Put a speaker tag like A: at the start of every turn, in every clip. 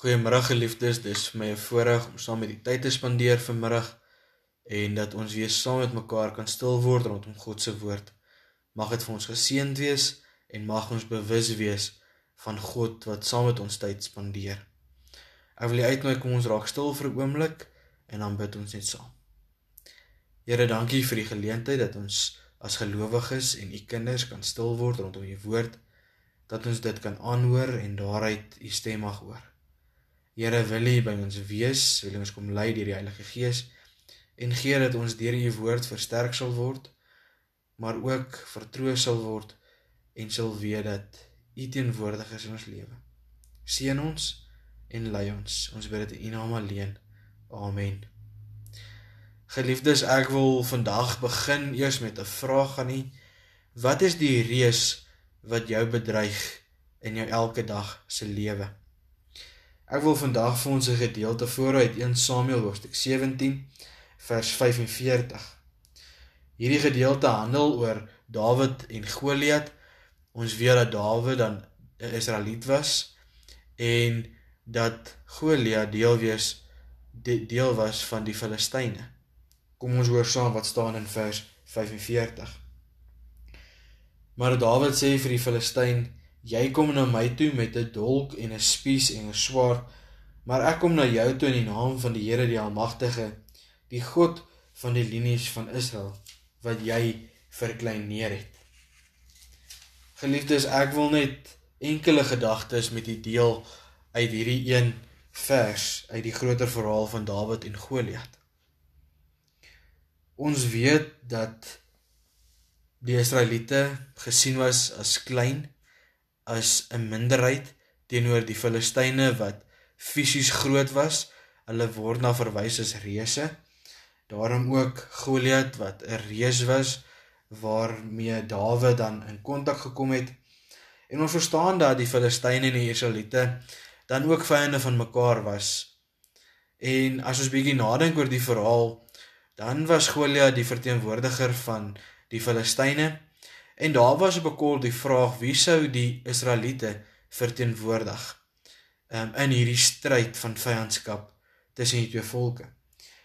A: Goeiemôre geliefdes, dis vir my 'n voorreg om saam met u tyd te spandeer vanmiddag en dat ons weer saam met mekaar kan stil word rondom God se woord. Mag dit vir ons geseënd wees en mag ons bewus wees van God wat saam met ons tyd spandeer. Ek wil u uitnooi kom ons raak stil vir 'n oomblik en dan bid ons net saam. Here, dankie vir die geleentheid dat ons as gelowiges en u kinders kan stil word rondom u woord, dat ons dit kan aanhoor en daaruit u stem mag hoor. Here wil U by ons wees, wil ons kom lei deur die Heilige Gees en gee dat ons deur U woord versterk sal word, maar ook vertroos sal word en sal weet dat U teenwoordig is in ons lewe. Seën ons en lei ons. Ons bid dit in U naam alleen. Amen. Geliefdes, ek wil vandag begin eers met 'n vraag aan U. Wat is die reus wat jou bedreig in jou elke dag se lewe? Ek wil vandag vir ons 'n gedeelte vooruit 1 Samuel hoofstuk 17 vers 45. Hierdie gedeelte handel oor Dawid en Goliat. Ons weet dat Dawid dan 'n Israeliet was en dat Goliat deel wees deel was van die Filistyne. Kom ons hoor saam wat staan in vers 45. Maar Dawid sê vir die Filistyn Jy kom na my toe met 'n dolk en 'n spies en 'n swaard, maar ek kom na jou toe in die naam van die Here die Almagtige, die God van die linies van Israel wat jy verkleineer het. Geliefdes, ek wil net enkele gedagtes met u deel uit hierdie een vers uit die groter verhaal van Dawid en Goliat. Ons weet dat die Israeliete gesien was as klein as 'n minderheid teenoor die Filistyne wat fisies groot was. Hulle word na verwys as reuse. Daarom ook Goliat wat 'n reus was waarmee Dawid dan in kontak gekom het. En ons verstaan dat die Filistyne en die Israeliete dan ook vyande van mekaar was. En as ons bietjie nadink oor die verhaal, dan was Goliat die verteenwoordiger van die Filistyne En daar was op 'n kol die vraag wie sou die Israeliete verteenwoordig um, in hierdie stryd van vyandskap tussen die twee volke.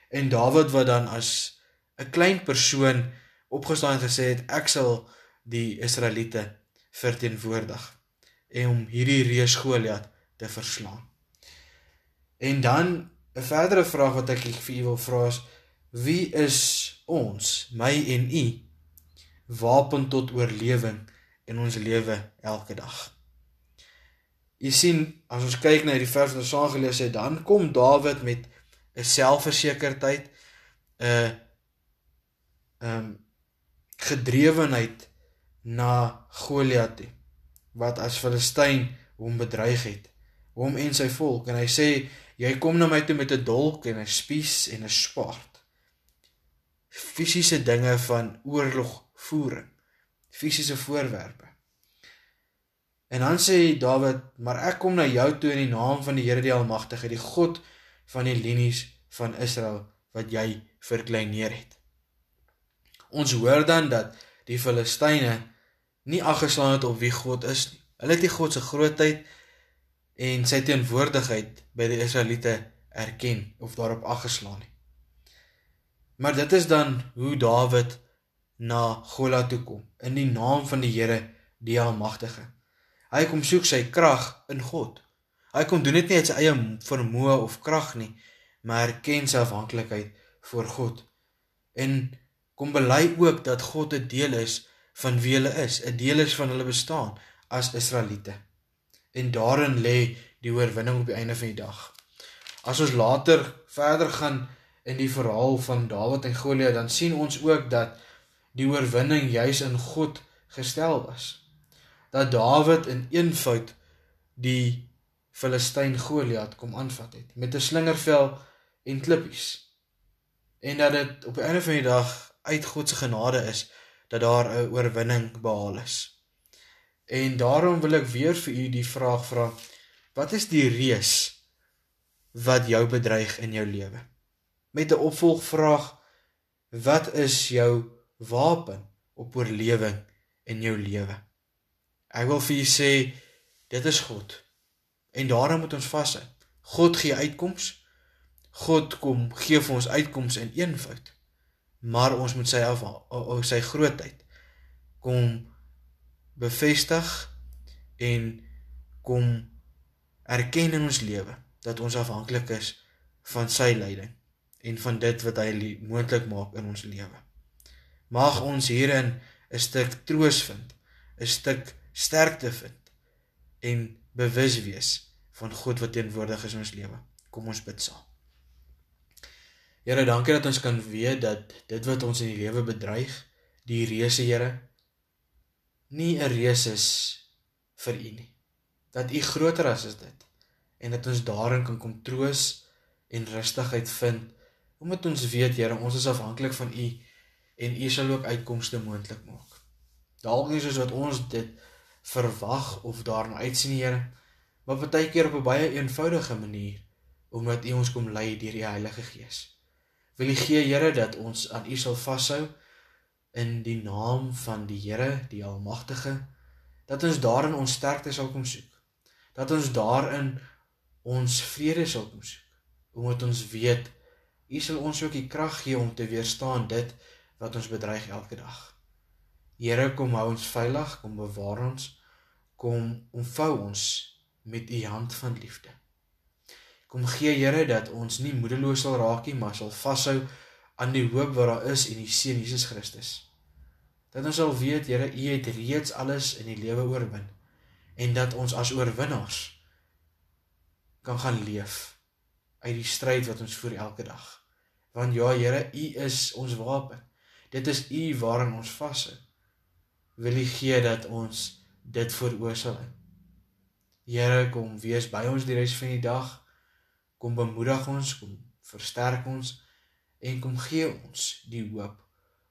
A: En Dawid wat dan as 'n klein persoon opgestaan en gesê het ek sal die Israeliete verteenwoordig en om hierdie reus Goliat te verslaan. En dan 'n verdere vraag wat ek vir u wil vra is wie is ons, my en u wapen tot oorlewing in ons lewe elke dag. Jy sien, as ons kyk na hierdie vers wat ons aangelees het, dan kom Dawid met 'n selfversekerdheid, 'n ehm um, gedrewenheid na Goliat wat as Filistyn hom bedreig het, hom en sy volk en hy sê jy kom na my toe met 'n dolk en 'n spies en 'n swaard. Fisiese dinge van oorlog voering, fisiese voorwerpe. En dan sê Dawid, maar ek kom na jou toe in die naam van die Here die Almagtige, die God van die linies van Israel wat jy verkleineer het. Ons hoor dan dat die Filistyne nie aggeslaan het op wie God is nie. Hulle het nie God se grootheid en sy teenwoordigheid by die Israeliete erken of daarop aggeslaan nie. Maar dit is dan hoe Dawid na Goliat toe kom in die naam van die Here die Almagtige. Hy kom soek sy krag in God. Hy kom doen dit nie uit sy eie vermoë of krag nie, maar erken sy afhanklikheid voor God. En kom bely ook dat God 'n deel is van wie hulle is, 'n deel is van hulle bestaan as Israeliete. En daarin lê die oorwinning op die einde van die dag. As ons later verder gaan in die verhaal van Dawid en Goliat, dan sien ons ook dat die oorwinning juis in God gestel was. Dat Dawid in een fout die Filistyn Goliat kom aanvat het met 'n slingervel en klippies. En dat dit op die einde van die dag uit God se genade is dat daar 'n oorwinning behaal is. En daarom wil ek weer vir u die vraag vra: Wat is die reus wat jou bedreig in jou lewe? Met 'n opvolgvraag: Wat is jou wapen op oorlewing in jou lewe. Ek wil vir julle sê dit is God. En daarom moet ons vashou. God gee uitkoms. God kom gee vir ons uitkoms in eenvoud. Maar ons moet sy af sy grootheid kom bevestig en kom erken in ons lewe dat ons afhanklik is van sy leiding en van dit wat hy moontlik maak in ons lewe. Mag ons hierin 'n stuk troos vind, 'n stuk sterkte vind en bewus wees van God wat teenwoordig is in ons lewe. Kom ons bid saam. Here, dankie dat ons kan weet dat dit wat ons in die lewe bedreig, die reëse Here, nie 'n reus is vir U nie. Dat U groter as is dit en dat ons daarin kan kom troos en rustigheid vind omdat ons weet Here, ons is afhanklik van U en U sal ook uitkomste moontlik maak. Dalk nie soos wat ons dit verwag of daarna uitsien Here, maar baie keer op 'n baie eenvoudige manier omdat U ons kom lei deur die Heilige Gees. Wil U gee Here dat ons aan U sal vashou in die naam van die Here, die Almagtige, dat ons daarin ons sterkte sal kom soek. Dat ons daarin ons vrede sal kom soek. Omdat ons weet U sal ons ook die krag gee om te weerstaan dit wat ons bedreig elke dag. Here kom hou ons veilig, kom bewaar ons, kom omvou ons met u hand van liefde. Kom gee Here dat ons nie moedeloos sal raak nie, maar sal vashou aan die hoop wat daar is in die Seun Jesus Christus. Dat ons sal weet Here, u het reeds alles in die lewe oorwin en dat ons as oorwinnaars kan gaan leef uit die stryd wat ons voer elke dag. Want ja Here, u is ons wapen. Dit is U waarin ons vashou. Wil U gee dat ons dit veroorsaal. Here kom wees by ons die res van die dag. Kom bemoedig ons, kom versterk ons en kom gee ons die hoop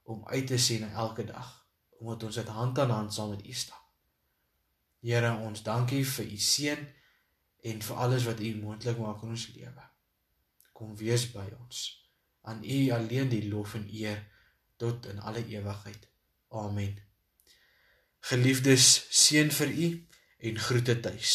A: om uit te sien elke dag omdat ons dit hand aan hand saam met U stap. Here, ons dankie vir U seën en vir alles wat U moontlik maak in ons lewe. Kom wees by ons. Aan U alleen die lof en eer tot in alle ewigheid. Amen. Geliefdes, seën vir u en groete tuis.